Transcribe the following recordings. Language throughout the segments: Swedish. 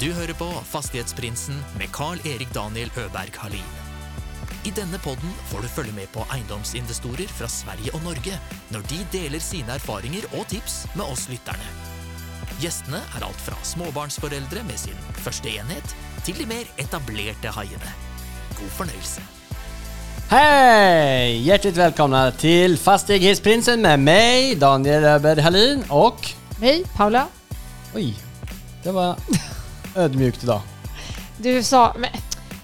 Du hører på Fastighetsprinsen med Carl-Erik Daniel Øberg Halin. I denne podden får du følge med på eiendomsinvestorer fra Sverige og Norge når de deler sine erfaringer og tips med oss lytterne. Gjestene er alt fra småbarnsforeldre med sin første enhet, til de mer etablerte haiene. God fornøyelse. Hej! Hjärtligt välkomna till Fastighetsprinsen med mig, Daniel Öberg Hallin och... Hej, Paula. Oj, det var ödmjukt idag. Du sa, men,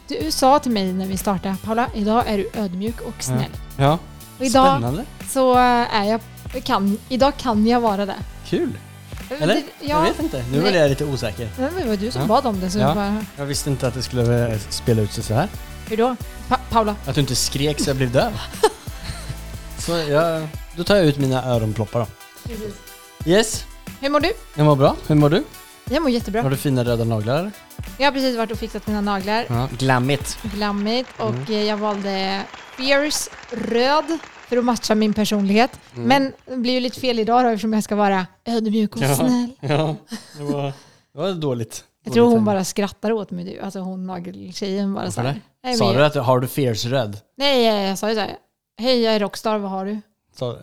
du sa till mig när vi startade, Paula, idag är du ödmjuk och snäll. Ja, Och idag spännande. så är jag, kan, idag kan jag vara det. Kul. Eller? Det, Jag ja, vet inte, nu blev jag lite osäker. det var du som Ja. bad om det. Så Ja. jag bara, Jag visste inte att det skulle eh, spela ut sig så här. hur då? Pa Paula, Att du inte skrek så jag blev döv. så jag, då tar jag ut mina öronploppar då. Yes, hur mår du? jag mår bra. Hur mår du? Jag mår jättebra. Har du fina röda naglar? Jag har precis varit och fixat mina naglar. Ja, glammigt. Glammigt. Och Mm. eh, jag valde Fierce röd för att matcha min personlighet. Mm. Men det blir ju lite fel idag då eftersom jag ska vara ödmjuk och Ja. snäll. Ja, det var, det var dåligt. Jag tror hon bara skrattar åt mig. du. Alltså hon nageltjejen bara så här. Nej, Sa du att har du fierce röd? Nej, jag, sa ju så här. Hej, jag är rockstar, vad har du? Sa du?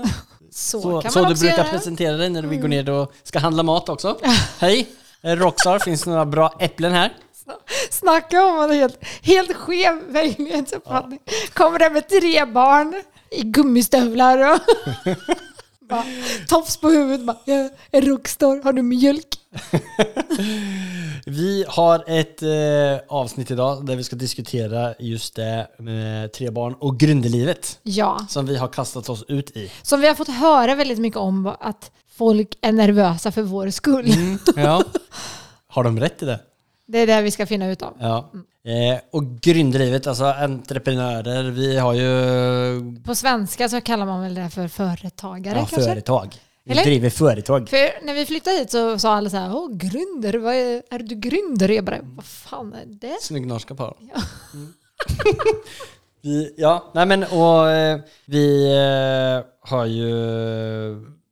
Så, Så, kan så man du också brukar göra. presentera dig när vi går ner och ska handla mat också. Hej, är Rockstar, finns det några bra äpplen här? Snacka om en helt, helt skev verklighetsuppfattning. Kommer där med tre barn i gummistövlar och bara, tofs på huvudet. Bara, jag är rockstar, har du mjölk? Vi har ett eh, avsnitt idag där vi ska diskutera just det med tre barn och grundelivet Ja, som vi har kastat oss ut i. som vi har fått höra väldigt mycket om att folk är nervösa för vår skull. Ja. Har de rätt i det? Det är det vi ska finna ut av. Ja. Eh, och grundelivet, alltså entreprenörer, vi har ju På svenska så kallar man väl det för företagare ja, kanske? företag. Vi Eller? driver företag. För när vi flyttade hit så sa alla så här, åh gründer, vad är, är du gründer? Jag bara, vad fan är det? Snygg norska på. Ja. Mm. vi, ja, nej men och eh, vi eh, har ju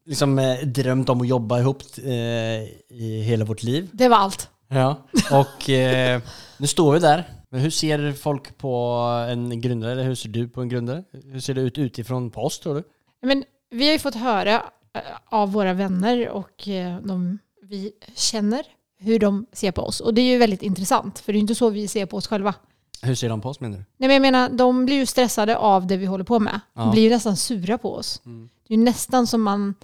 liksom eh, drömt om att jobba ihop i hela vårt liv. Det var allt. Ja. Och nu står vi där. Men hur ser folk på en grundare? Eller hur ser du på en grundare? Hur ser det ut utifrån på oss tror du? Men vi har ju fått höra av våra vänner och eh, de vi känner hur de ser på oss. Och det är ju väldigt intressant, för det är ju inte så vi ser på oss själva. Hur ser de på oss menar du? Nej, men jag menar, de blir ju stressade av det vi håller på med. Ja. De blir ju nästan sura på oss. Mm. Det är ju nästan som man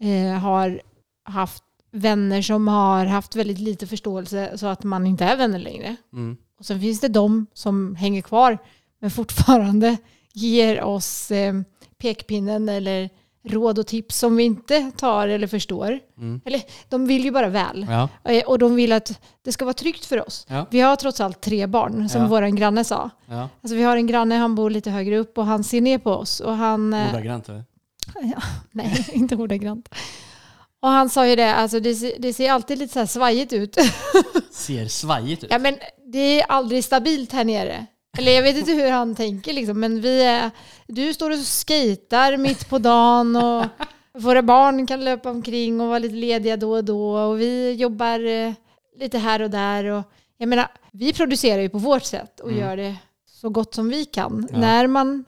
eh, har haft vänner som har haft väldigt lite förståelse så att man inte är vänner längre. Mm. Och sen finns det de som hänger kvar men fortfarande ger oss eh, pekpinnen eller råd och tips som vi inte tar eller förstår. Mm. Eller de vill ju bara väl. Ja. Eh, Och de vill att det ska vara tryggt för oss. Ja. Vi har trots allt tre barn, som Ja. vår granne sa. ja. Alltså vi har en granne, han bor lite högre upp och han ser ner på oss. Och han, eh, Ordagrant eller? nej, inte ordagrant. Och han sa ju det, alltså det, ser- det ser alltid lite så här svajigt ut. Ser svajigt ut. Ja men det är aldrig stabilt här nere. Eller jag vet inte hur han tänker liksom, men vi är, du står och skejtar mitt på dagen och våra barn kan löpa omkring och vara lite lediga då och då och vi jobbar eh, lite här och där. Och, jag menar, vi producerar ju på vårt sätt och Mm. gör det så gott som vi kan. Ja. När man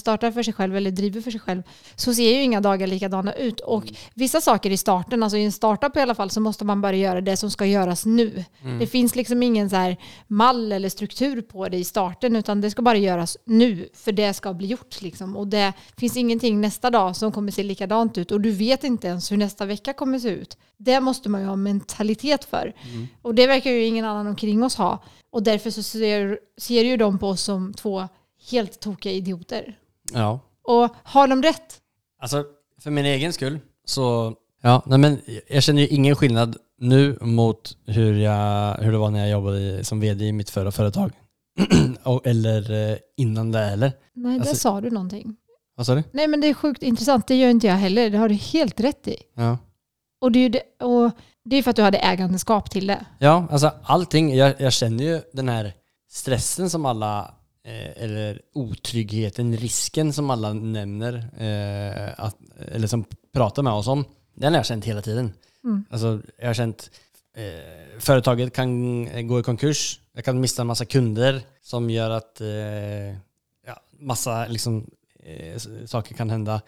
startar för sig själv eller driver för sig själv så ser ju inga dagar likadana ut. Och Mm. vissa saker i starten, alltså i en startup i alla fall, så måste man bara göra det som ska göras nu. Mm. Det finns liksom ingen så här mall eller struktur på det i starten utan det ska bara göras nu för det ska bli gjort. Liksom. Och det finns ingenting nästa dag som kommer se likadant ut och du vet inte ens hur nästa vecka kommer se ut. Det måste man ju ha mentalitet för. Mm. Och det verkar ju ingen annan omkring oss ha. Och därför så ser, ser ju de på oss som två helt tokiga idioter. Ja. Och har de rätt? Alltså, för min egen skull så... Ja, nej men jag känner ju ingen skillnad nu mot hur, jag, hur det var när jag jobbade som vd i mitt förra företag. Och, eller eh, innan det eller? Nej, där Alltså- sa du någonting. Vad sa du? Nej, men det är sjukt intressant. Det gör inte jag heller. Det har du helt rätt i. Ja. Och det är ju det, och det är för att du hade ägandeskap till det. Ja, alltså allting. Jag, jag känner ju den här stressen som alla, eller otryggheten, risken som alla nämner, eh, att, eller som pratar med oss om. Den har jag känt hela tiden. Mm. Alltså, jag har känt eh, företaget kan eh, gå i konkurs. Jag kan missa en massa kunder som gör att eh, ja, massa liksom, eh, saker kan hända.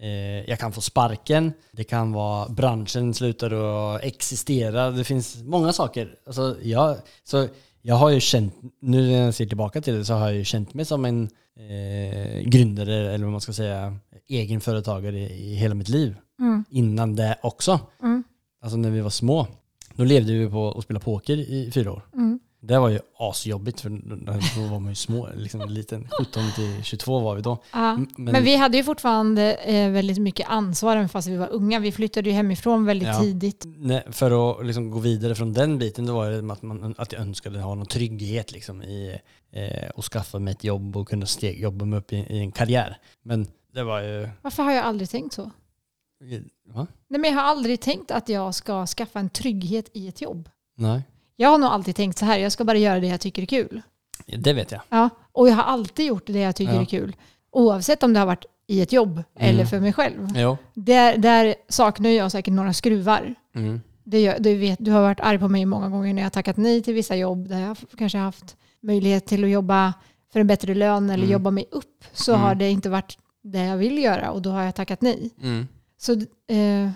Eh, jag kan få sparken. Det kan vara branschen slutar att existera. Det finns många saker. Alltså, jag, så jag har ju känt, nu när jag ser tillbaka till det så har jag ju känt mig som en eh, grundare eller vad man ska säga, egenföretagare i, i hela mitt liv. Mm. Innan det också. Mm. Alltså när vi var små. Då levde vi på att spela poker i fyra år. Mm. Det var ju asjobbigt för då var man ju små, liksom liten. 17 till 22 var vi då. Ja. M- Men, vi hade ju fortfarande eh, väldigt mycket ansvar även fast vi var unga. Vi flyttade ju hemifrån väldigt Ja. tidigt. Nej, för att liksom gå vidare från den biten, då var det att, man, att jag önskade ha någon trygghet liksom, i eh, och skaffa mig ett jobb och kunna steg, jobba mig upp i, i en karriär. Men det var ju... Varför har jag aldrig tänkt så? Va? Nej, men jag har aldrig tänkt att jag ska skaffa en trygghet i ett jobb. Nej, Jag har nog alltid tänkt så här, jag ska bara göra det jag tycker är kul. det vet jag. Ja. Och jag har alltid gjort det jag tycker Ja. är kul. Oavsett om det har varit i ett jobb eller för mig själv. Jo. Där, där saknar jag säkert några skruvar. Mm. Det du, vet, du har varit arg på mig många gånger när jag har tackat nej till vissa jobb där jag kanske haft möjlighet till att jobba för en bättre lön eller Mm. jobba mig upp. Så Mm. har det inte varit det jag vill göra och då har jag tackat nej. Mm. Så, eh,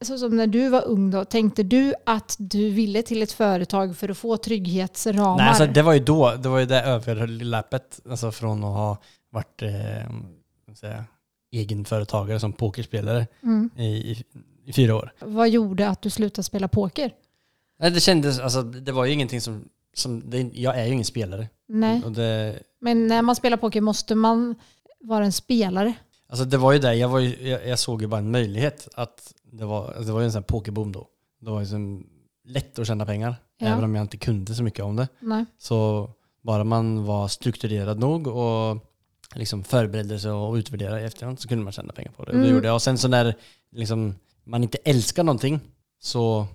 så som när du var ung då, tänkte du att du ville till ett företag för att få trygghetsramar? Nej, alltså, det var ju då, det var ju det överlappet, alltså från att ha varit eh, säga, egenföretagare som pokerspelare mm. i, i, i fyra år. Vad gjorde att du slutade spela poker? Nej, det kändes, alltså det var ju ingenting som, som det, jag är ju ingen spelare. Nej, det, men när man spelar poker måste man vara en spelare. alltså det var ju det, jag, var ju, jag, jag såg ju bara en möjlighet att det var, alltså det var ju en sån här pokerboom då. Det var ju så lätt att tjäna pengar, Ja. även om jag inte kunde så mycket om det. Nej. Så bara man var strukturerad nog och liksom förberedde sig och utvärderade i efterhand så kunde man tjäna pengar på det. Och det Mm. gjorde jag. Och sen så när liksom, man inte älskar någonting så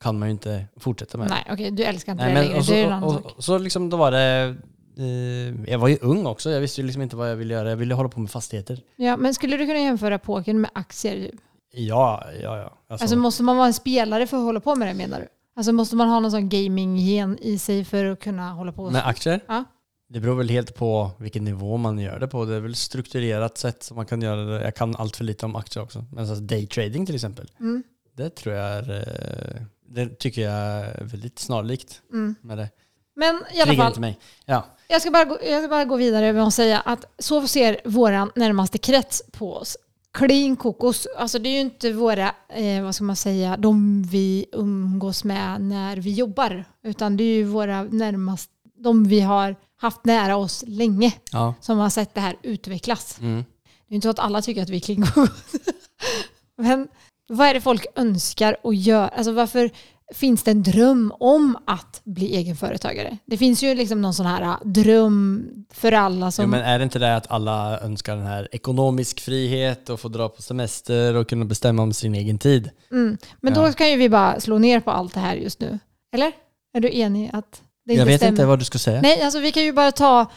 kan man ju inte fortsätta med det. Nej, okej, du älskar inte Nej, det längre. och så, det är och, sak. och, så liksom då var det, eh, jag var ju ung också, jag visste ju liksom inte vad jag ville göra. Jag ville hålla på med fastigheter. Ja, men skulle du kunna jämföra pokern med aktier? Ja, ja, ja. Alltså, Alltså måste man vara en spelare för att hålla på med det menar du? Alltså måste man ha någon sån gaming-gen i sig för att kunna hålla på? med aktier? Ja. Det beror väl helt på vilken nivå man gör det på. Det är väl strukturerat sätt som man kan göra det. Jag kan allt för lite om aktier också. Men alltså daytrading till exempel, Mm, det tror jag är, eh, det tycker jag är väldigt snarlikt mm. med det. Men i alla fall, inte mig. Ja. jag ska, bara gå, jag ska bara gå vidare med att säga att så ser våran närmaste krets på oss. Clean kokos, alltså det är ju inte våra, eh, vad ska man säga, de vi umgås med när vi jobbar. Utan det är ju våra närmast, de vi har haft nära oss länge ja. som har sett det här utvecklas. Mm. Det är inte så att alla tycker att vi är clean kokos. Men vad är det folk önskar och gör? Alltså varför finns det en dröm om att bli egenföretagare? Det finns ju liksom någon sån här äh, dröm för alla som... Jo, men är det inte det att alla önskar den här ekonomisk frihet och få dra på semester och kunna bestämma om sin egen tid? mm. men Ja. då kan ju vi bara slå ner på allt det här just nu. Eller? Är du enig att det inte jag vet stämmer? inte vad du ska säga. Nej, alltså vi kan ju bara ta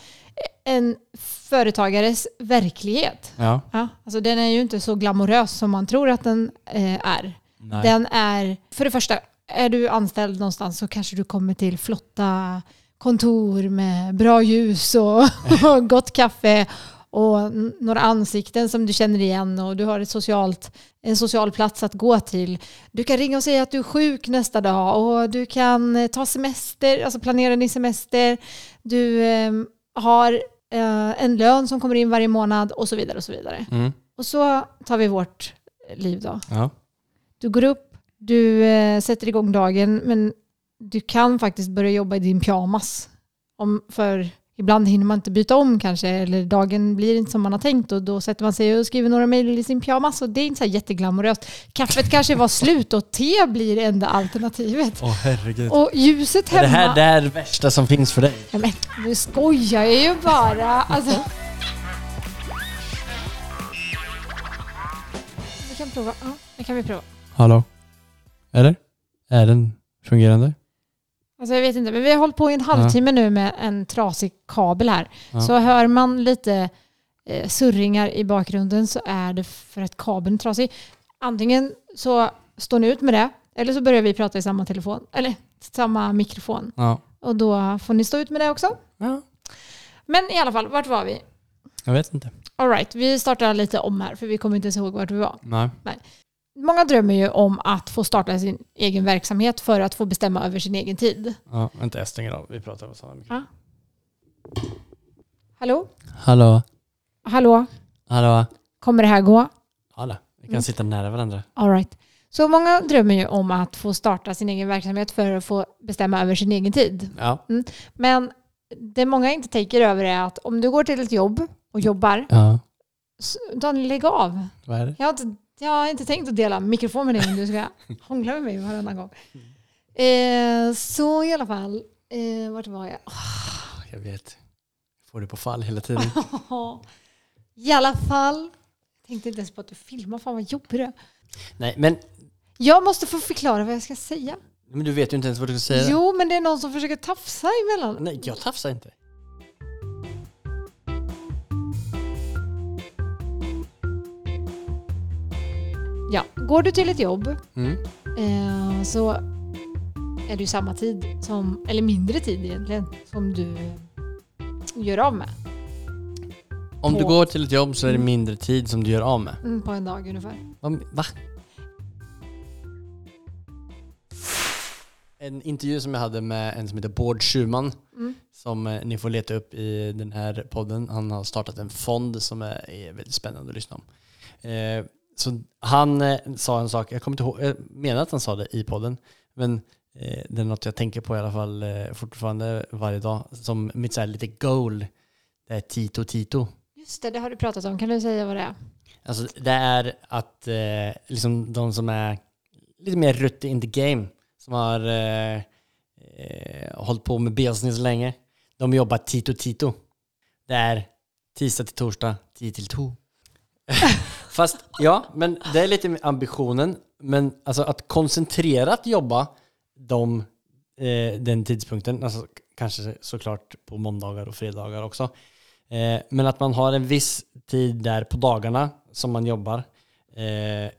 en företagares verklighet. Ja. Ja, alltså den är ju inte så glamorös som man tror att den eh, är. Nej. Den är, för det första, är du anställd någonstans så kanske du kommer till flotta kontor med bra ljus och, och gott kaffe och några ansikten som du känner igen och du har ett socialt, en social plats att gå till. Du kan ringa och säga att du är sjuk nästa dag och du kan eh, ta semester, alltså planera din semester. Du eh, har eh, en lön som kommer in varje månad och så vidare och så vidare. Mm. Och så tar vi vårt liv då. Ja. Du går upp, du eh, sätter igång dagen, men du kan faktiskt börja jobba i din pyjamas. Om, för ibland hinner man inte byta om kanske, eller dagen blir inte som man har tänkt och då sätter man sig och skriver några mejl i sin pyjamas och det är inte så här jätteglamoröst. Kaffet kanske var slut och te blir det enda alternativet. Åh herregud. Och ljuset är hemma... det här det här värsta som finns för dig? Ja, men, nu skojar jag ju bara. Alltså. Vi kan prova. Ja, det kan vi prova. Hallå? Eller? Är den fungerande? Alltså jag vet inte, men vi har hållit på i en halvtimme nu med en trasig kabel här. Ja. Så hör man lite eh, surringar i bakgrunden så är det för att kabeln är trasig. Antingen så står ni ut med det Eller så börjar vi prata i samma telefon, eller samma mikrofon. Ja. Och då får ni stå ut med det också. ja. Men i alla fall, vart var vi? Jag vet inte. All right, vi startar lite om här för vi kommer inte ens ihåg vart vi var. Nej. Många drömmer ju om att få starta sin egen verksamhet för att få bestämma över sin egen tid. Ja, vänta jag stänger av. Vi pratar på samma mikrofon. Hallå? Hallå? Hallå? Hallå? Kommer det här gå? Hallå? Vi kan Mm. sitta nära varandra. All right. Så många drömmer ju om att få starta sin egen verksamhet för att få bestämma över sin egen tid. Ja. Men det många inte tänker över är att om du går till ett jobb och jobbar, Ja. så- Daniel lägg av. Vad är det? Jag har inte, jag har inte tänkt att dela mikrofon med dig om du ska hångla med mig varannan gång. Eh, så i alla fall, eh, vart var jag? Jag vet. Jag får det på fall hela tiden. I alla fall, jag tänkte inte ens på att du filmar, fan vad jobbig du. Nej, men, Jag måste få förklara vad jag ska säga. men du vet ju inte ens vad du ska säga. Jo, men det är någon som försöker tafsa emellan. Nej, jag tafsar inte. Ja, går du till ett jobb Mm. eh, så är det ju samma tid, som, eller mindre tid egentligen, som du gör av med Om du På- går till ett jobb så är det mindre tid som du gör av med. mm, på en dag ungefär. Va? En intervju som jag hade med en som heter Bård Schumann Mm. som eh, ni får leta upp i den här podden. Han har startat en fond som är, är väldigt spännande att lyssna om. Eh, så han eh, sa en sak, jag kommer inte ihåg, jag menar att han sa det i podden, men eh, det är något jag tänker på i alla fall eh, fortfarande varje dag. Som mitt så här lite goal, det är Tito Tito. Just det, det har du pratat om. Kan du säga vad det är? Alltså det är att eh, liksom de som är lite mer rutte in the game, som har eh, eh, hållit på med business länge, de jobbar tito tito. Det är tisdag till torsdag, 10 till 2. Fast ja, men det är lite ambitionen. Men alltså att koncentrerat jobba de, eh, den tidpunkten, alltså kanske såklart på måndagar och fredagar också. Eh, men att man har en viss tid där på dagarna som man jobbar. Eh,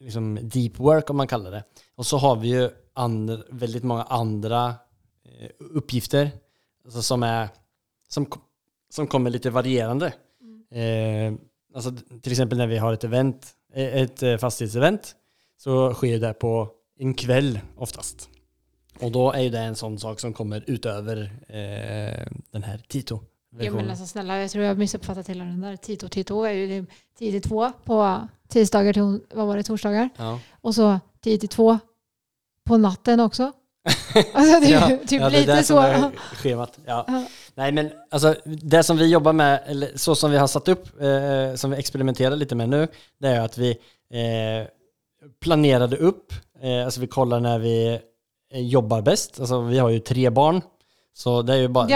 liksom deep work om man kallar det. Och så har vi ju andra, väldigt många andra eh, uppgifter alltså som, är, som, som kommer lite varierande. Eh, alltså till exempel när vi har ett event, eh, ett eh, fastighetsevent så sker det på en kväll oftast. Och då är ju det en sån sak som kommer utöver eh, den här Tito. Ja, men alltså, snälla, jag tror jag har missuppfattat hela den där. Tito Tito är ju 10 till 2 på tisdagar till vad var det, torsdagar. Ja. Och så 10 till 2 på natten också. Alltså det är ju typ ja, lite så. schemat. Ja. Ja. Nej men alltså det som vi jobbar med, eller så som vi har satt upp, eh, som vi experimenterar lite med nu, det är att vi eh, planerade upp, eh, alltså vi kollar när vi eh, jobbar bäst. Alltså vi har ju tre barn. Så det är ju bara,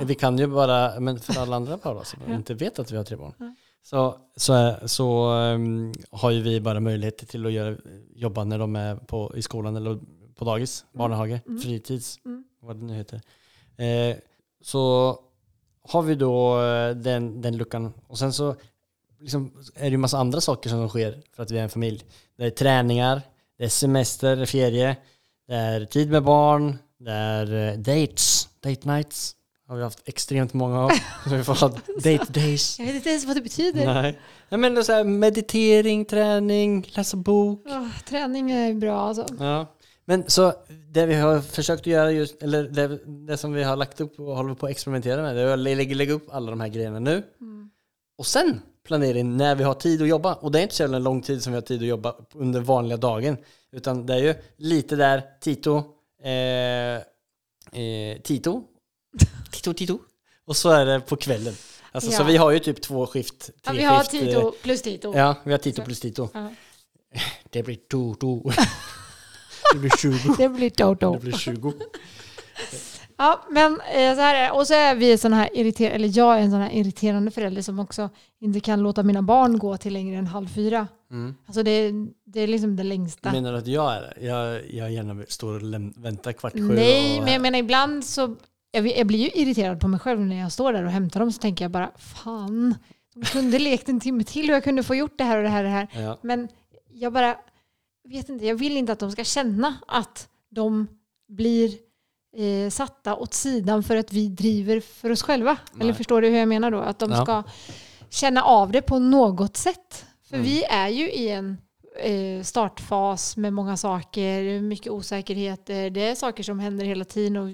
vi, vi kan ju bara, men för alla andra par då, som Ja. inte vet att vi har tre barn. Ja. Så, så, så ehm, har ju vi bara möjlighet till att göra, jobba när de är på, i skolan eller på dagis, barnhage, Mm. fritids, Mm. vad det nu heter. Eh, så har vi då eh, den, den luckan. Och sen så liksom, är det ju massa andra saker som sker för att vi är en familj. Det är träningar, det är semester, det är ferie, det är tid med barn, det är eh, dates, date nights. Har vi haft extremt många av. Vi får ha date days. Jag vet inte ens vad det betyder. Nej. Är så här, meditering, träning, läsa bok. Åh, träning är bra alltså. Ja. Men så det vi har försökt att göra just, eller det, det som vi har lagt upp och håller på att experimentera med, det är att lägga, lägga upp alla de här grejerna nu. Mm. Och sen planera in när vi har tid att jobba. Och det är inte så jävla lång tid som vi har tid att jobba under vanliga dagen. Utan det är ju lite där, Tito, eh, eh, Tito, Tito, Tito. Och så är det på kvällen. Alltså, Så Ja. vi har ju typ två skift, Ja, tre vi har skift. eh, Tito plus Tito. Ja, vi har Tito plus Tito. Ja. Det blir to, to. Det blir 20. Det blir Toto. Det blir 20. Ja, men eh, så här är det. Och så är vi sån här irriterande, eller jag är en sån här irriterande förälder som också inte kan låta mina barn gå till längre än halv fyra. Mm. Alltså det, det är liksom det längsta. Menar du att jag är det? Jag, jag gärna står och väntar kvart sju. Nej, och, men jag menar ibland så, jag, jag blir ju irriterad på mig själv när jag står där och hämtar dem så tänker jag bara fan, de kunde lekt en timme till och jag kunde få gjort det här och det här och det här. Ja. Men jag bara vet inte, jag vill inte att de ska känna att de blir eh, satta åt sidan för att vi driver för oss själva. Nej. Eller förstår du hur jag menar då? Att de Ja. ska känna av det på något sätt. För Mm. vi är ju i en eh, startfas med många saker, mycket osäkerheter. Det är saker som händer hela tiden och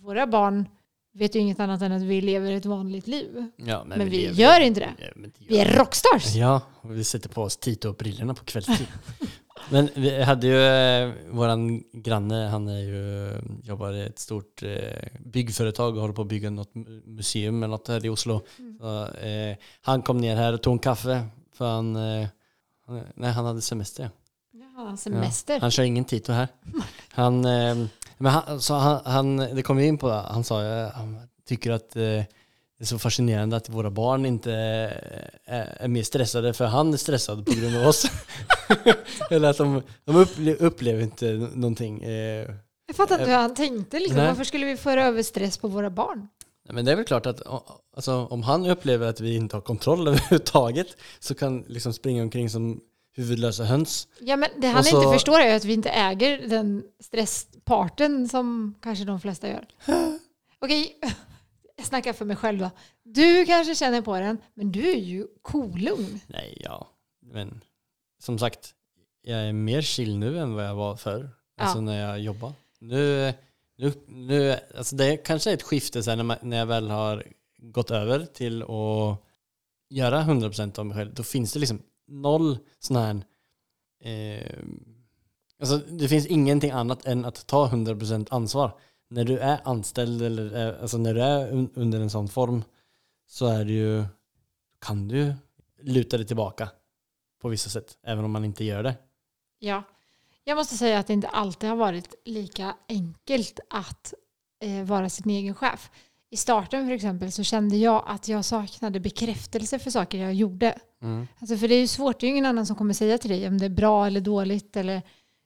våra barn vet ju inget annat än att vi lever ett vanligt liv. Ja, Men, vi lever- gör inte det. Ja, men det Vi är rockstars. Ja, och vi sätter på oss Tito-brillorna på kvällstid. Men vi hade ju, eh, våran granne, han är ju, jobbar i ett stort eh, byggföretag och håller på att bygga något mu- museum eller något här i Oslo. Mm. Så, eh, han kom ner här och tog en kaffe för han, eh, han, nej han hade semester. Ja, semester. Han kör ingen Tito här. Han, eh, men han, så han, han, det kom ju in på han sa eh, han tycker att eh, det är så fascinerande att våra barn inte eh, är, mer stressade för han är stressad på grund av oss. Eller att de, de upple, upplever inte någonting. Eh, Jag fattar inte hur han tänkte. Liksom. Nej. Varför skulle vi föra över stress på våra barn? men det är väl klart att alltså, om han upplever att vi inte har kontroll överhuvudtaget så kan liksom springa omkring som huvudlösa höns. Ja, men det han så- inte förstår är att vi inte äger den stressparten som kanske de flesta gör. Okej, jag snackar för mig själv då. Du kanske känner på den, men du är ju kolugn. Nej, ja. Men som sagt, jag är mer chill nu än vad jag var förr. Alltså Ja. när jag jobbar. Nu, nu, nu, alltså det kanske är ett skifte sen när, man, när jag väl har gått över till att göra 100% av mig själv. Då finns det liksom noll sån här... Eh, alltså det finns ingenting annat än att ta 100% ansvar. När du är anställd eller är- alltså när du är un, under en sån form så är det ju, kan du luta dig tillbaka på vissa sätt, även om man inte gör det. Ja, jag måste säga att det inte alltid har varit lika enkelt att eh, vara sin egen chef. I starten för exempel så kände jag att jag saknade bekräftelse för saker jag gjorde. Alltså för det är ju svårt, det är ju ingen annan som kommer säga till dig om det är bra eller dåligt. Eller,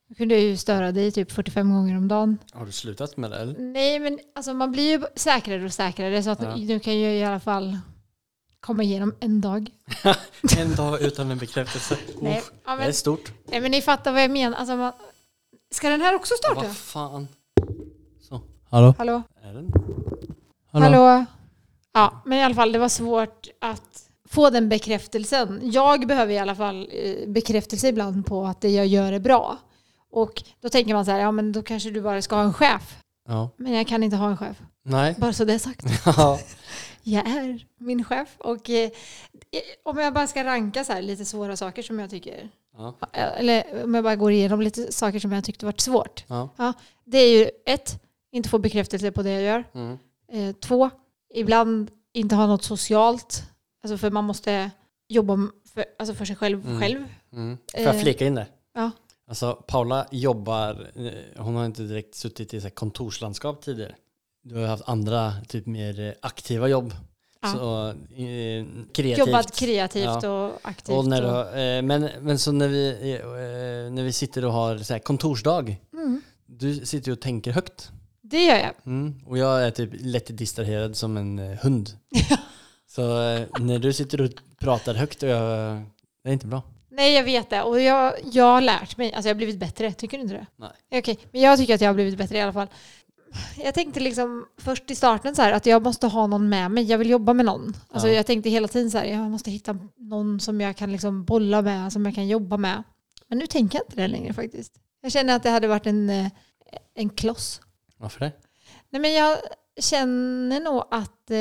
jag kunde ju störa dig typ 45 gånger om dagen. Har du slutat med det eller? Nej, men alltså man blir ju säkrare och säkrare så att Ja. du kan ju i alla fall komma igenom en dag. En dag utan en bekräftelse. Nej, Uff, ja, det är men, stort. nej, men ni fattar vad jag menar. Alltså man, ska den här också starta? Vad fan. Så. Hallå? Hallå? Är den? Hallå? Ja, men i alla fall det var svårt att få den bekräftelsen. Jag behöver i alla fall eh, bekräftelse ibland på att det jag gör är bra. Och då tänker man så här, ja men då kanske du bara ska ha en chef. Ja. Men jag kan inte ha en chef. Nej. Bara så det är sagt. Ja. Jag är min chef. Och eh, om jag bara ska ranka så här lite svåra saker som jag tycker, Ja. eller om jag bara går igenom lite saker som jag tyckte varit svårt. Ja. Det är ju ett, inte få bekräftelse på det jag gör. Mm. Eh, två, ibland inte ha något socialt. Alltså för man måste jobba för, alltså för sig själv Mm. själv. Mm. Får jag Eh, flika in där? ja. Alltså Paula jobbar, eh, hon har inte direkt suttit i så här kontorslandskap tidigare. Du har haft andra, typ mer eh, aktiva jobb. Ja. Så eh, kreativt. Jobbat kreativt och aktivt. Och när du, och, eh, men, men så när vi, eh, när vi sitter och har så kontorsdag, mm, du sitter ju och tänker högt. det gör jag. Mm. Och jag är typ lätt distraherad som en eh, hund. så när du sitter och pratar högt och jag, det är inte bra. Nej, jag vet det. Och jag, jag har lärt mig. Alltså jag har blivit bättre. Tycker du inte det? Nej. Okej, men jag tycker att jag har blivit bättre i alla fall. Jag tänkte liksom först i starten så här att jag måste ha någon med mig. Jag vill jobba med någon. Alltså Ja. jag tänkte hela tiden så här, jag måste hitta någon som jag kan liksom bolla med, som jag kan jobba med. Men nu tänker jag inte det längre faktiskt. Jag känner att det hade varit en, eh, en kloss. Varför det? Nej men jag känner nog att, eh,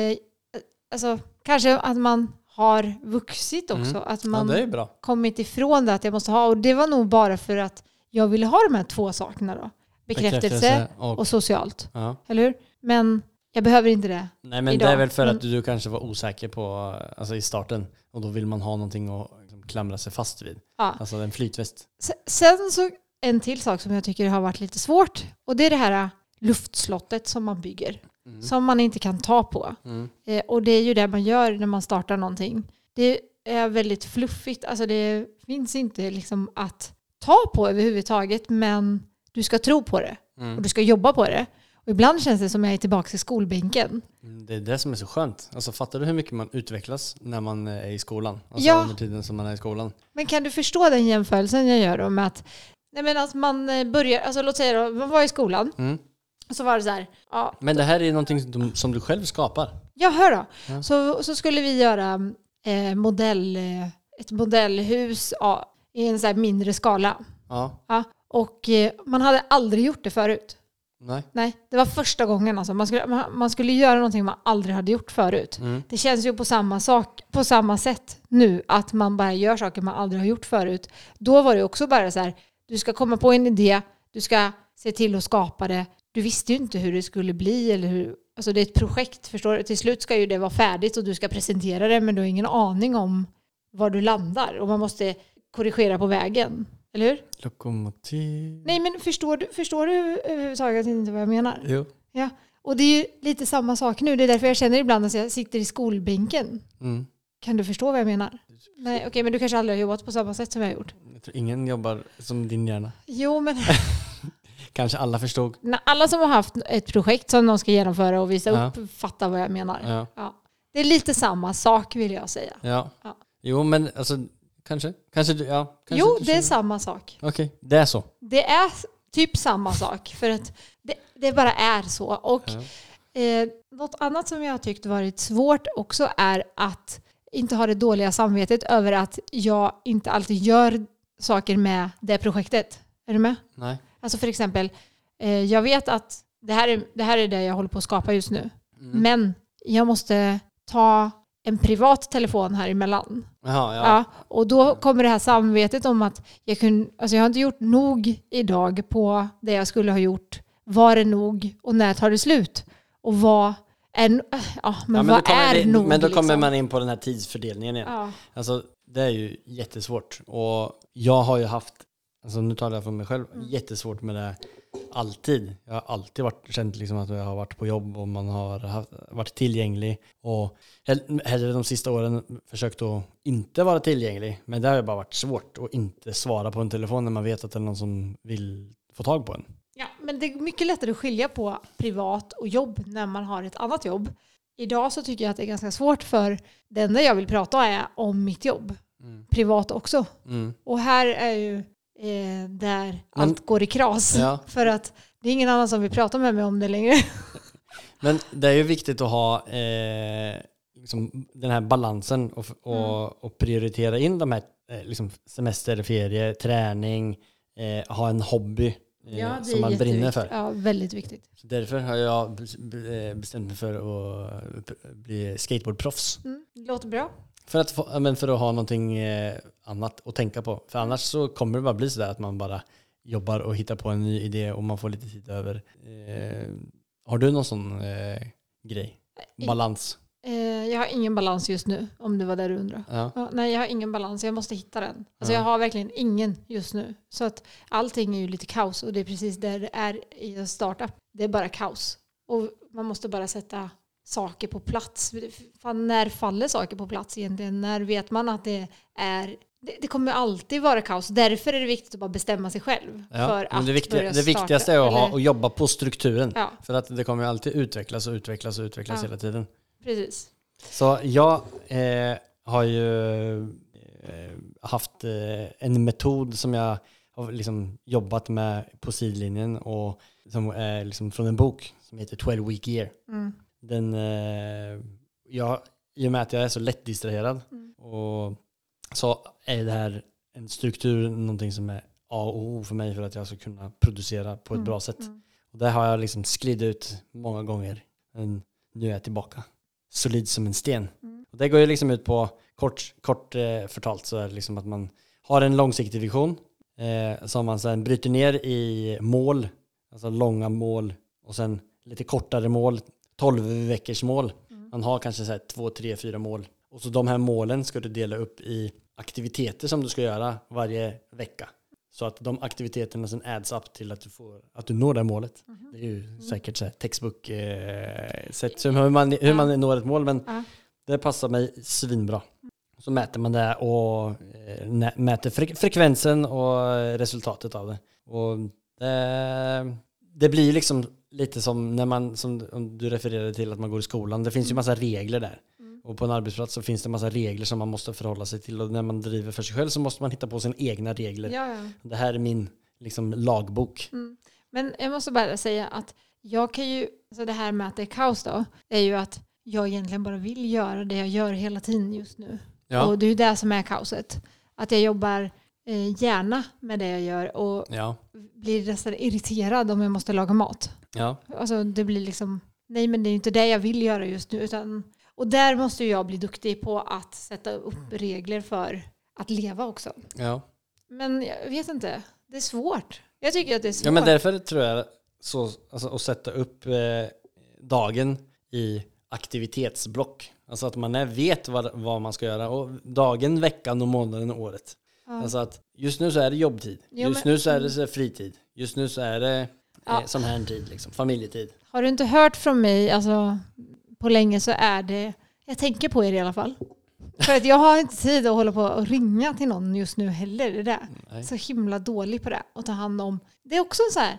alltså kanske att man har vuxit också. Mm. Att Ja, man bra. kommit ifrån det att jag måste ha. Och det var nog bara för att jag ville ha de här två sakerna då. Bekräftelse, och, och socialt. ja. Eller hur? Men jag behöver inte det. Nej men idag. det är väl för att du kanske var osäker på, alltså i starten. Och då vill man ha någonting att liksom klamra sig fast vid. Ja. Alltså en flytväst. Se- Sen så en till sak som jag tycker har varit lite svårt. Och det är det här luftslottet som man bygger. Mm. Som man inte kan ta på. Mm. Eh, och det är ju det man gör när man startar någonting. Det är väldigt fluffigt. Alltså det finns inte liksom att ta på överhuvudtaget. Men du ska tro på det. Och Mm. du ska jobba på det. Och ibland känns det som jag är tillbaka i skolbänken. Mm, Det är det som är så skönt. Alltså fattar du hur mycket man utvecklas när man är i skolan? Alltså Ja. under tiden som man är i skolan. Men kan du förstå den jämförelsen jag gör med att Nej men att man eh, börjar, alltså låt säga då, man var i skolan, Mm. Så var det så här, ja, Men det här är någonting som du, som du själv skapar. ja hör då. Ja. Så, så skulle vi göra eh, modell, eh, ett modellhus ja, i en så här mindre skala. Ja. Ja, och eh, man hade aldrig gjort det förut. Nej. Nej, det var första gången alltså. Man skulle, man, man skulle göra någonting man aldrig hade gjort förut. Mm. Det känns ju på samma, sak, på samma sätt nu, att man bara gör saker man aldrig har gjort förut. Då var det också bara så här, du ska komma på en idé, du ska se till att skapa det. Du visste ju inte hur det skulle bli eller hur, alltså det är ett projekt, förstår du? Till slut ska ju det vara färdigt och du ska presentera det, men du har ingen aning om var du landar och man måste korrigera på vägen. Eller hur? Lokomotiv. Nej, men förstår du, förstår du överhuvudtaget inte vad jag menar? Jo. Ja, och det är ju lite samma sak nu. Det är därför jag känner ibland att jag sitter i skolbänken. Mm. Kan du förstå vad jag menar? Nej, okej, men du kanske aldrig har jobbat på samma sätt som jag har gjort. Jag tror ingen jobbar som din hjärna. Jo, men Kanske alla förstod. alla som har haft ett projekt som de ska genomföra och visa Ja. upp fattar vad jag menar. Ja. Ja. Det är lite samma sak vill jag säga. ja. Ja. Jo, men alltså kanske. Kanske ja. Kanske jo, det är samma sak. Okej, det är så. Det är typ samma sak för att det, det bara är så. Och Ja. Eh, något annat som jag har tyckt varit svårt också är att inte ha det dåliga samvetet över att jag inte alltid gör saker med det projektet. Är du med? Nej. Alltså för exempel, eh, jag vet att det här, är, det här är det jag håller på att skapa just nu. Mm. Men jag måste ta en privat telefon här emellan. Jaha, ja. Ja. och då kommer det här samvetet om att jag, kun, alltså jag har inte gjort nog idag på det jag skulle ha gjort. Var är nog och när tar det slut? Och vad är, ja, men Ja, vad då kommer är det, nog? Men då kommer liksom? man in på den här tidsfördelningen igen. Ja. Alltså, det är ju jättesvårt. Och jag har ju haft, alltså nu talar jag för mig själv, Mm. jättesvårt med det alltid. Jag har alltid varit, känt liksom att jag har varit på jobb och man har haft, varit tillgänglig. Och hell- hellre de sista åren försökt att inte vara tillgänglig. Men det har ju bara varit svårt att inte svara på en telefon när man vet att det är någon som vill få tag på en. ja, men det är mycket lättare att skilja på privat och jobb när man har ett annat jobb. Idag så tycker jag att det är ganska svårt för det enda jag vill prata är om mitt jobb. Privat också. Mm. Och här är ju eh, där Men- allt går i kras. Ja. För att det är ingen annan som vill prata med mig om det längre. Men det är ju viktigt att ha eh, liksom den här balansen och, och, och prioritera in de här eh, liksom semester, ferie, träning, eh, ha en hobby eh, som man brinner för. Ja, väldigt viktigt. Så därför har jag bes- be- bestämt mig för att bli skateboardproffs. Mm, låter bra. För att, få, men för att ha någonting eh, annat att tänka på. För annars så kommer det bara bli sådär att man bara jobbar och hittar på en ny idé och man får lite tid över. Eh, har du någon sån eh, grej? Balans? Eh, jag har ingen balans just nu, om det var det du undrade. Ja. Ja, nej, jag har ingen balans. Jag måste hitta den. Alltså, Ja. Jag har verkligen ingen just nu. Så att allting är ju lite kaos och det är precis där det är i en startup. Det är bara kaos. Och man måste bara sätta saker på plats. Fan, när faller saker på plats egentligen? När vet man att det är... Det, det kommer alltid vara kaos. Därför är det viktigt att bara bestämma sig själv. Ja, för att det, viktiga, börja det starta, viktigaste är att, ha, att jobba på strukturen. Ja, För att det kommer alltid utvecklas och utvecklas och utvecklas Ja. hela tiden. precis. Så jag eh, har ju eh, haft eh, en metod som jag har liksom jobbat med på sidlinjen och som är liksom från en bok som heter 12 Week Year. Mm. Den, eh, jag, I och med att jag är så lätt distraherad Mm. och så är det här en struktur någonting som är A och O för mig för att jag ska kunna producera på ett Mm. bra sätt. Mm. Och där har jag liksom sklitt ut många gånger. Men nu är jag tillbaka. Solid som en sten. Mm. Och det går ju liksom ut på, kort, kort eh, förtalt, så är det liksom att man har en långsiktig vision eh, som man sen bryter ner i mål, alltså långa mål och sen lite kortare mål, 12 veckors mål. Mm. Man har kanske så här två, tre, fyra mål. Och så de här målen ska du dela upp i aktiviteter som du ska göra varje vecka. Så att de aktiviteterna sen adds up till att du, får, att du når det målet. Mhm. Det är ju säkert så här textbook eh, sätt hur man, hur man når ett mål men det passar mig svinbra. Så mäter man det och eh, mäter fre- frekvensen och resultatet av det. Och det, det blir liksom lite som när man, som om du refererade till att man går i skolan. Det finns ju massa regler där. Mm. Och på en arbetsplats så finns det massa regler som man måste förhålla sig till. Och när man driver för sig själv så måste man hitta på sina egna regler. Ja, ja. Det här är min liksom lagbok. Mm. Men jag måste bara säga att jag kan ju, alltså det här med att det är kaos då, är ju att jag egentligen bara vill göra det jag gör hela tiden just nu. Ja. Och det är ju det som är kaoset. Att jag jobbar eh, gärna med det jag gör och Ja. blir nästan irriterad om jag måste laga mat. Ja. Alltså det blir liksom, nej men det är ju inte det jag vill göra just nu. Utan, och där måste jag bli duktig på att sätta upp regler för att leva också. Ja. Men jag vet inte, det är svårt. Jag tycker att det är svårt. ja, men därför tror jag så, alltså, att sätta upp eh, dagen i aktivitetsblock. Alltså att man vet vad, vad man ska göra. Och dagen, veckan och månaden och året. Ja. Alltså att just nu så är det jobbtid. Jo, just men- nu så är det så fritid. Just nu så är det Ja. eh, sån här tid, liksom, familjetid. Har du inte hört från mig alltså, på länge så är det, jag tänker på er i alla fall. För att jag har inte tid att hålla på och ringa till någon just nu heller. Det där. Nej. Så himla dålig på det. Och ta hand om, det är också en så här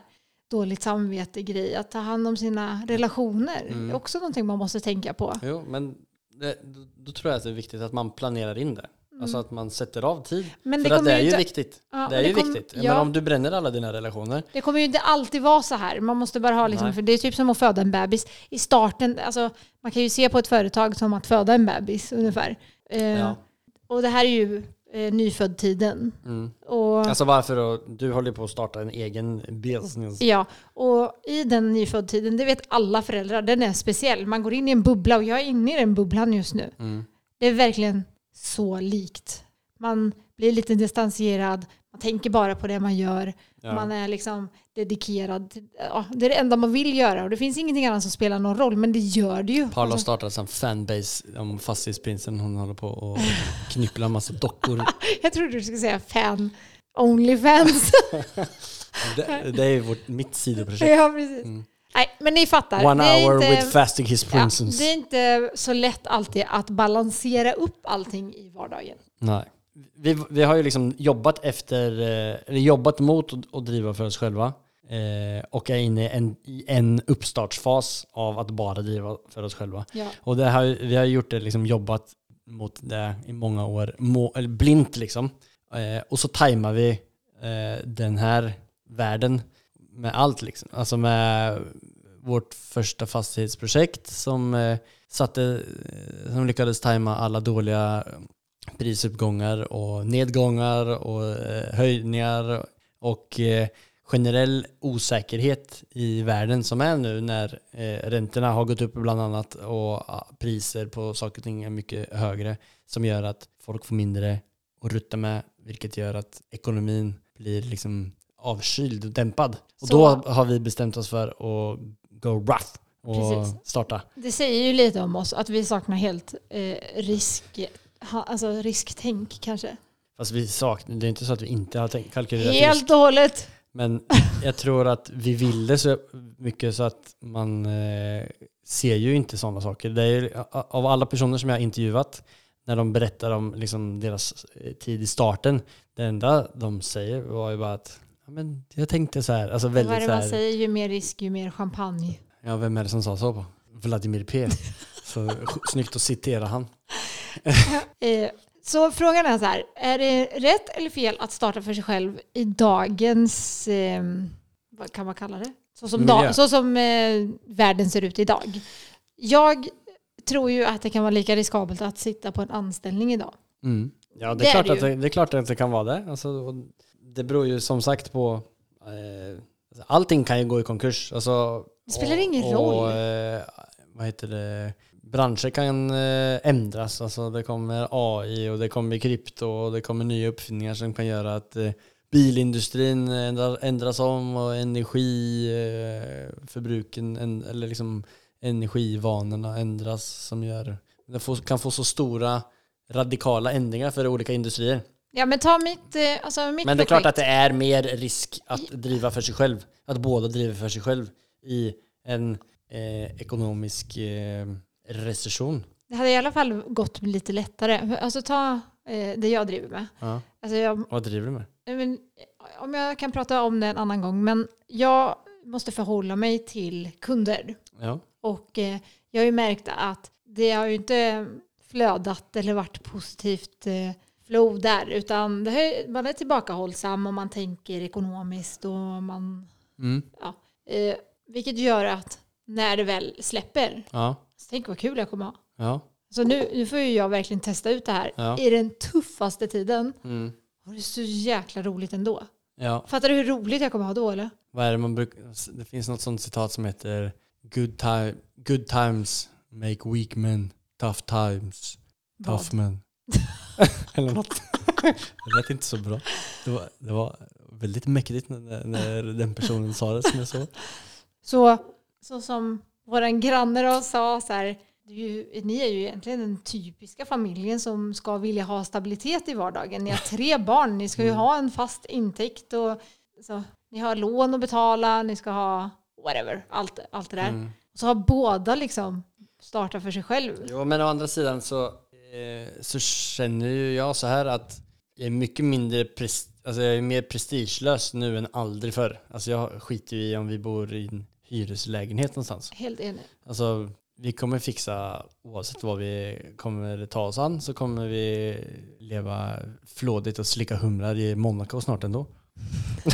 dåligt samvete-grej. Att ta hand om sina relationer. Mm. Det är också någonting man måste tänka på. Jo, men det, då, då tror jag att det är viktigt att man planerar in det. Alltså att man sätter av tid. Mm. Men För det att kommer det är ju inte- viktigt. Ja, det är men ju det kom- viktigt. ja. Men om du bränner alla dina relationer. Det kommer ju inte alltid vara så här. Man måste bara ha liksom, Nej. för det är typ som att föda en bebis. I starten, alltså, man kan ju se på ett företag som att föda en bebis ungefär. Eh, Ja. Och det här är ju eh, nyfödd-tiden. Mm. Och, Alltså varför då? Du håller på att starta en egen business. ja, och i den nyfödd-tiden, det vet alla föräldrar, den är speciell. Man går in i en bubbla och jag är inne i den bubblan just nu. Mm. Det är verkligen så likt. Man blir lite distanserad, man tänker bara på det man gör. Ja. Man är liksom dedikerad. Ja, det är det enda man vill göra och det finns ingenting annat som spelar någon roll, men det gör det ju. Paula Alltså, startat en fanbase om Fastighetsprinsen. Hon håller på och knypplar en massa dockor. jag trodde du skulle säga fan, Onlyfans. Det, det är vårt, mitt sidoprojekt. ja, precis. Mm. Nej, men ni fattar. One det hour inte, with fasting his ja, princess. Det är inte så lätt alltid att balansera upp allting i vardagen. Nej. Vi, vi har ju liksom jobbat efter, eh, eller jobbat mot att, driva för oss själva. Eh, och är inne i en, i en uppstartsfas av att bara driva för oss själva. Ja. Och det har, vi har gjort det, liksom jobbat mot det i många år, må, eller blint liksom. Eh, och så tajmar vi eh, den här världen med allt liksom. Alltså med vårt första fastighetsprojekt som eh, satte, eh, som lyckades tajma alla dåliga prisuppgångar och nedgångar och eh, höjningar och eh, generell osäkerhet i världen som är nu när eh, räntorna har gått upp bland annat och ah, priser på saker och ting är mycket högre som gör att folk får mindre att rutta med vilket gör att ekonomin blir liksom avkyld och dämpad. Och Så- då har vi bestämt oss för att go rough och Precis. starta. Det säger ju lite om oss att vi saknar helt eh, risk, ha, alltså risktänk kanske. Fast vi saknar, det är inte så att vi inte har tänkt, kalkylerat risk. Helt och hållet. Men jag tror att vi ville så mycket så att man eh, ser ju inte sådana saker. Det är, ju- av alla personer som jag har intervjuat, när de berättar om liksom deras eh, tid i starten, det enda de säger var ju bara att men jag tänkte så här, alltså Vad är väldigt det så man här, säger? Ju mer risk, ju mer champagne. ja vem är det som sa så på? Vladimir P. Så snyggt att citera han. Eh, så frågan är så här, är det rätt eller fel att starta för sig själv i dagens, eh, vad kan man kalla det? Så som, dag, så som eh, världen ser ut idag. Jag tror ju att det kan vara lika riskabelt att sitta på en anställning idag. Mm. Ja, det Det är, är klart det att det, det är klart att det kan vara det. Alltså, det beror ju som sagt på... Eh, allting kan ju gå i konkurs. Alltså, Det spelar och, ingen och, roll. Eh, vad heter det? Branscher kan eh, ändras. Alltså, det kommer AI och det kommer krypto och det kommer nya uppfinningar som kan göra att eh, bilindustrin ändras om och energiförbruken en, eller liksom energivanorna ändras som gör det kan få så stora radikala ändringar för olika industrier. Ja men ta mitt, eh, alltså mitt Men det är projekt. klart att det är mer risk att driva för sig själv. Att båda driver för sig själv i en eh, ekonomisk eh, recession. Det hade i alla fall gått lite lättare. Alltså ta eh, det jag driver med. Ja. Alltså jag, Vad driver du med? Men, om jag kan prata om det en annan gång, men jag måste förhålla mig till kunder. Ja. Och eh, jag har ju märkt att det har ju inte flödat eller varit positivt flow där, utan det man är tillbakahållsam och man tänker ekonomiskt och man, Mm. ja, eh, vilket gör att när det väl släpper, Ja. så tänk vad kul jag kommer ha. Ja. Så nu, nu får ju jag verkligen testa ut det här Ja. i den tuffaste tiden. Mm. Och det är så jäkla roligt ändå. ja. Fattar du hur roligt jag kommer ha då eller? Vad är det man brukar... Det finns något sånt citat som heter Good, time, good times make weak men, tough times, tough Vad? men. Eller något. Det lät inte så bra. Det var, det var väldigt mäktigt när, när den personen sa det som jag såg. Så, så som våran granne då sa så här, ju, ni är ju egentligen den typiska familjen som ska vilja ha stabilitet i vardagen. Ni har tre barn, ni ska ju ha en fast intäkt och så, ni har lån att betala, ni ska ha whatever, allt, allt det där. Mm. Så har båda liksom startat för sig själv. Jo, men å andra sidan så, så känner ju jag så här att jag är mycket mindre alltså jag är mer prestigelös nu än aldrig förr. Alltså jag skiter ju i om vi bor i en hyreslägenhet någonstans. Helt enig. Alltså vi kommer fixa, oavsett vad vi kommer ta oss an, så kommer vi leva flådigt och slicka humrar i Monaco snart ändå.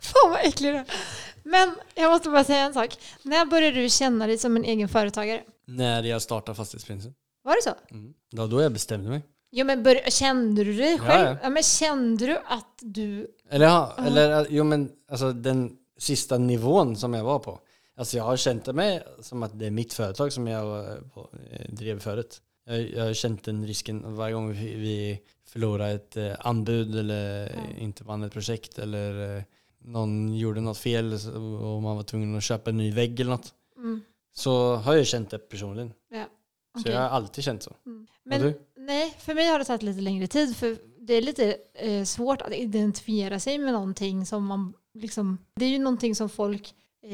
Fan vad äcklig du. Men jag måste bara säga en sak. När började du känna dig som en egen företagare? När jag startar Fastighetsprinsen. Var det så? Mm. Det var då jag bestämde mig. Jo men bör, kände du dig Ja, själv? ja. men kände du att du... Eller ja, eller jo men alltså den sista nivån som jag var på. Alltså jag har känt mig som att det är mitt företag som jag på, eh, drev förut. Jag, jag har känt den risken varje gång vi, vi förlorar ett eh, anbud eller Ja. inte vann ett projekt eller eh, någon gjorde något fel och man var tvungen att köpa en ny vägg eller något. Mm, Så har jag känt det personligen. ja. Så okej. jag har alltid känt så. Mm. Men nej, för mig har det tagit lite längre tid. För det är lite eh, svårt att identifiera sig med någonting som man liksom... Det är ju någonting som folk... Eh,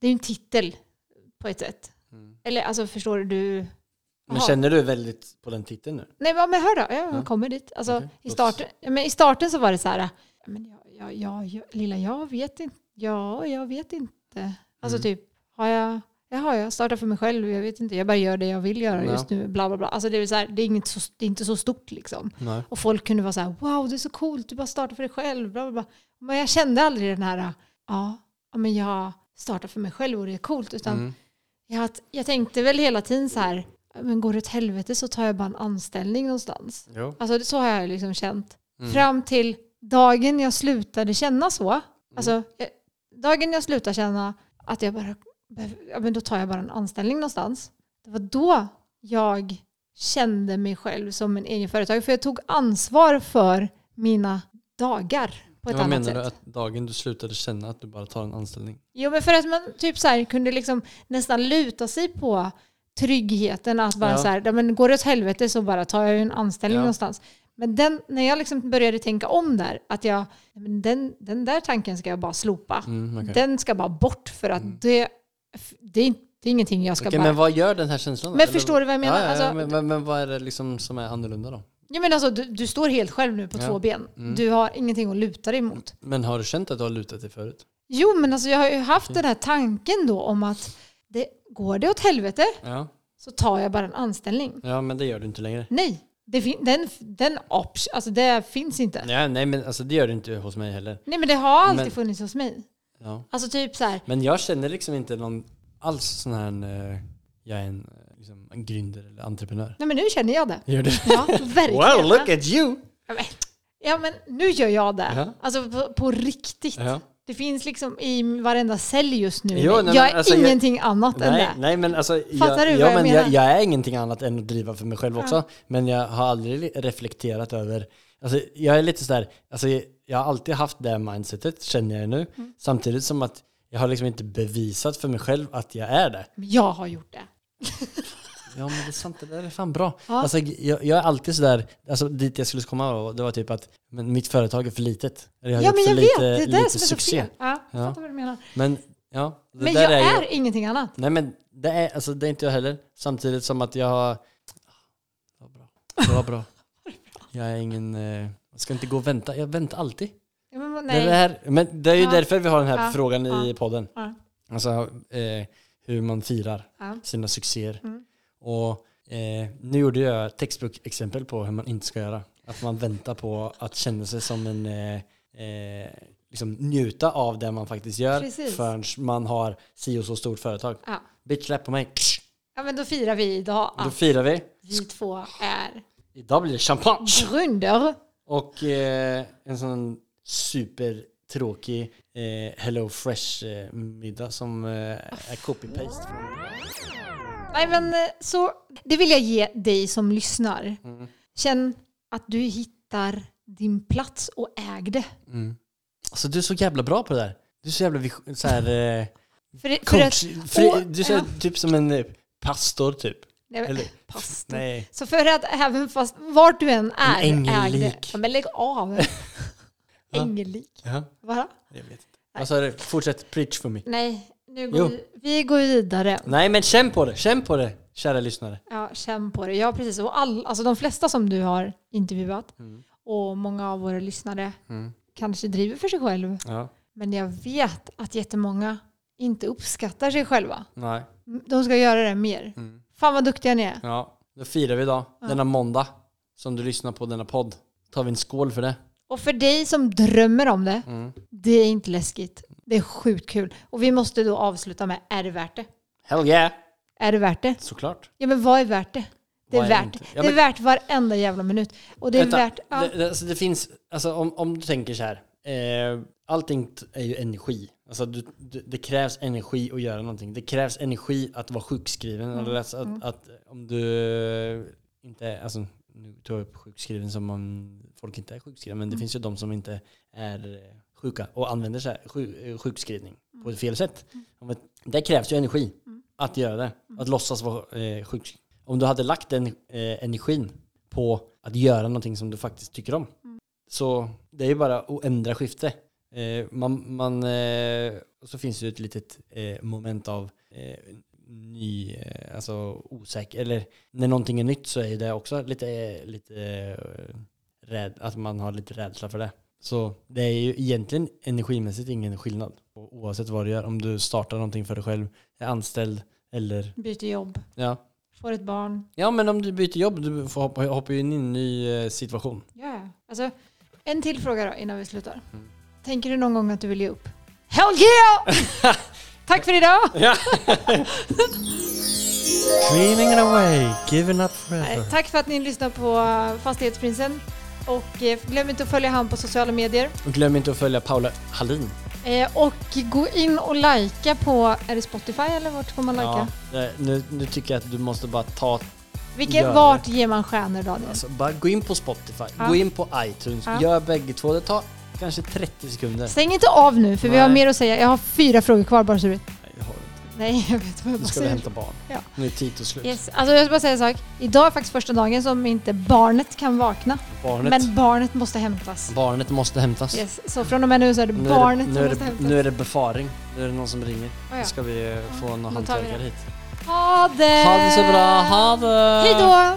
det är ju en titel på ett sätt. Mm. Eller alltså förstår du? Men känner du väldigt på den titeln nu? Nej men hör då, jag Ja. kommer dit. Alltså, Okej, i, starten, men I starten så var det så här, men jag, jag, jag, jag, lilla jag vet inte, ja jag vet inte. Alltså Mm. typ, har jag, jaha jag startar för mig själv, jag vet inte, jag bara gör det jag vill göra Ja. just nu, bla bla bla. Alltså det är, så här, det är, inget så, det är inte så stort liksom. Nej. Och folk kunde vara så här, wow det är så coolt, du bara startar för dig själv, bla bla bla. Men jag kände aldrig den här, ja, men jag startar för mig själv och det är coolt. Utan Mm. jag, jag tänkte väl hela tiden så här, men går det åt helvete så tar jag bara en anställning någonstans. Jo. Alltså så har jag liksom känt. Mm. Fram till dagen jag slutade känna så. Alltså eh, dagen jag slutade känna att jag bara, ja men då tar jag bara en anställning någonstans. Det var då jag kände mig själv som en egen företagare. För jag tog ansvar för mina dagar på ett Vad annat menar sätt. du? Att dagen du slutade känna att du bara tar en anställning? Jo men för att man typ så här kunde liksom nästan luta sig på tryggheten att bara Ja. så här, men går det åt helvete så bara tar jag en anställning Ja. någonstans. Men den, när jag liksom började tänka om där, att jag, den, den där tanken ska jag bara slopa. Mm, okej. Den ska bara bort för att Mm. det, det, är, det är ingenting jag ska Okej, bara... men vad gör den här känslan? Men Eller- förstår du vad jag menar? Ja, ja, ja, Alltså- men, men, men vad är det liksom som är annorlunda då? Ja, men alltså, du, du står helt själv nu på Ja. två ben. Mm. Du har ingenting att luta dig mot. Men har du känt att du har lutat dig förut? Jo, men alltså, jag har ju haft den här tanken då om att det, går det åt helvete Ja. så tar jag bara en anställning. Ja, men det gör du inte längre. Nej, det, fin- den, den option, alltså det finns inte. Ja, nej, men alltså, det gör du inte hos mig heller. Nej men det har alltid Men- funnits hos mig. Ja. Alltså typ så här, Men jag känner liksom inte någon alls sån här, eh, jag är en, eh, liksom, en gründer eller entreprenör. nej men nu känner jag det. Gör du? Ja, verkligen. at you! Ja, men, ja men nu gör jag det. Ja. Alltså på, på riktigt. Ja. Det finns liksom i varenda cell just nu. Jo, nej, men jag är alltså, jag- ingenting annat än Nej, det. nej men alltså, Fattar jag, du vad jag men menar? jag, jag är ingenting annat än att driva för mig själv också. Men jag har aldrig reflekterat över, alltså jag är lite sådär, alltså jag har alltid haft det mindsetet känner jag nu. Mm. Samtidigt som att jag har liksom inte bevisat för mig själv att jag är det. Men Jag har gjort det. Ja men det är sant, det där är fan bra. Ja. Alltså jag, jag är alltid sådär, alltså dit jag skulle komma var- det var typ att men mitt företag är för litet. Eller jag har Ja gjort men för jag lite, vet, det är det lite som är så succé. fel. Ja, jag Ja. fattar vad du menar. Men ja, Men jag är, ju, ingenting annat. Nej men det är, alltså, det är inte jag heller. Samtidigt som att jag har... Det var bra. Det var bra. Jag är ingen... eh, Jag ska inte gå och vänta. Jag väntar alltid. Ja, men, Det är nej. det, här, men det är ju Ja. därför vi har den här Ja. frågan i podden. Alltså eh, hur man firar sina succéer. Mm. Och Eh, nu gjorde jag textbook-exempel på hur man inte ska göra. Att man väntar på att känna sig som en... Eh, eh, liksom njuta av det man faktiskt gör Precis. förrän man har si och så stort företag. Ja. Bitch, släpp på mig. ja, men då firar vi idag Då firar vi. vi två är Idag blir det champagne. grunder. Och eh, en sån supertråkig eh, Hello Fresh-middag som eh, är copy-paste. Nej, men eh, så det vill jag ge dig som lyssnar. Mm. Känn att du hittar din plats och äg det. Mm. Alltså du är så jävla bra på det där. Du är så jävla vision, så här, eh, För, det- för coach. att, För, och- du är så här, typ som en eh, pastor typ. Eller, pastor. nej. Så för att även fast vart du än är, En det. ängellik. Ja, men lägg av. Ängellik. Ja, Va? jag vet inte. Vad du? Fortsätt preach för mig. Nej, nu går vi, vi går vidare. Nej men känn på det, känn på det kära lyssnare. Ja, känn på det. Ja, precis. Och all, alltså de flesta som du har intervjuat Mm. och många av våra lyssnare Mm. kanske driver för sig själv. Ja, Men jag vet att jättemånga inte uppskattar sig själva. nej. De ska göra det mer. Mm. Fan vad duktiga ni är. Ja, då firar vi idag. Denna måndag som du lyssnar på denna podd. Tar vi en skål för det. Och för dig som drömmer om det, Mm. det är inte läskigt. Det är sjukt kul. Och vi måste då avsluta med, är det värt det? Hell yeah! Är det värt det? Såklart. Ja men vad är värt det? Det är Vad är värt inte? det. Ja, det är men- värt varenda jävla minut. Och det är Vänta, värt... Ja. det, det, alltså det finns, alltså om, om du tänker så här. Eh, allting är ju energi. Alltså du, du, det krävs energi att göra någonting. Det krävs energi att vara sjukskriven. Mm, Eller alltså att, mm. att om du inte alltså nu tar jag upp sjukskriven som om folk inte är sjukskrivna. Men det Mm. finns ju de som inte är eh, sjuka och använder här, sjuk, eh, sjukskrivning på ett fel sätt. Ett- Det krävs ju energi Mm. att göra det. Att låtsas vara eh, sjuk. Om du hade lagt den eh, energin på att göra någonting som du faktiskt tycker om. Så det är ju bara att ändra skifte. Eh, man, man, eh, så finns det ett litet eh, moment av ny, alltså osäker, eller när någonting är nytt så är det också lite, lite rädd, att man har lite rädsla för det. Så det är ju egentligen energimässigt ingen skillnad. Oavsett vad du gör, om du startar någonting för dig själv, är anställd eller Byter jobb, ja. får ett barn. Ja men om du byter jobb, du hoppar ju in i en ny situation. Ja, alltså en till fråga då innan vi slutar. Mm. Tänker du någon gång att du vill ge upp? Hell yeah! Tack för idag! Dreaming away, giving up Eh, forever. Tack för att ni lyssnar på eh, Fastighetsprinsen. Och eh, glöm inte att följa han på sociala medier. Och glöm inte att följa Paula Hallin. Eh, och gå in och likea på, är det Spotify eller vart får man likea? Ja, det- nu, nu tycker jag att du måste bara ta, Gör det. vart ger man stjärnor Daniel? alltså, bara gå in på Spotify, Ja. gå in på iTunes, Ja. gör bägge två. Det tar kanske 30 sekunder. Stäng inte av nu för vi har Nej. mer att säga. Jag har fyra frågor kvar bara så du vet. Nej, det har du inte. Nej, jag vet vad jag Nu bara ska vi säger. hämta barn. Ja. Nu är Tito slut. Yes. Alltså jag ska bara säga en sak. Idag är faktiskt första dagen som inte barnet kan vakna. Barnet, Men barnet måste hämtas. barnet måste hämtas. Yes. Så från och med nu så är det Nu, barnet är det, som måste det, hämtas. nu är det befaring. Nu är det någon som ringer. Oh, ja. Nu ska vi få någon hantverkare hit. Ha det! Ha det så bra, ha det! Hej då!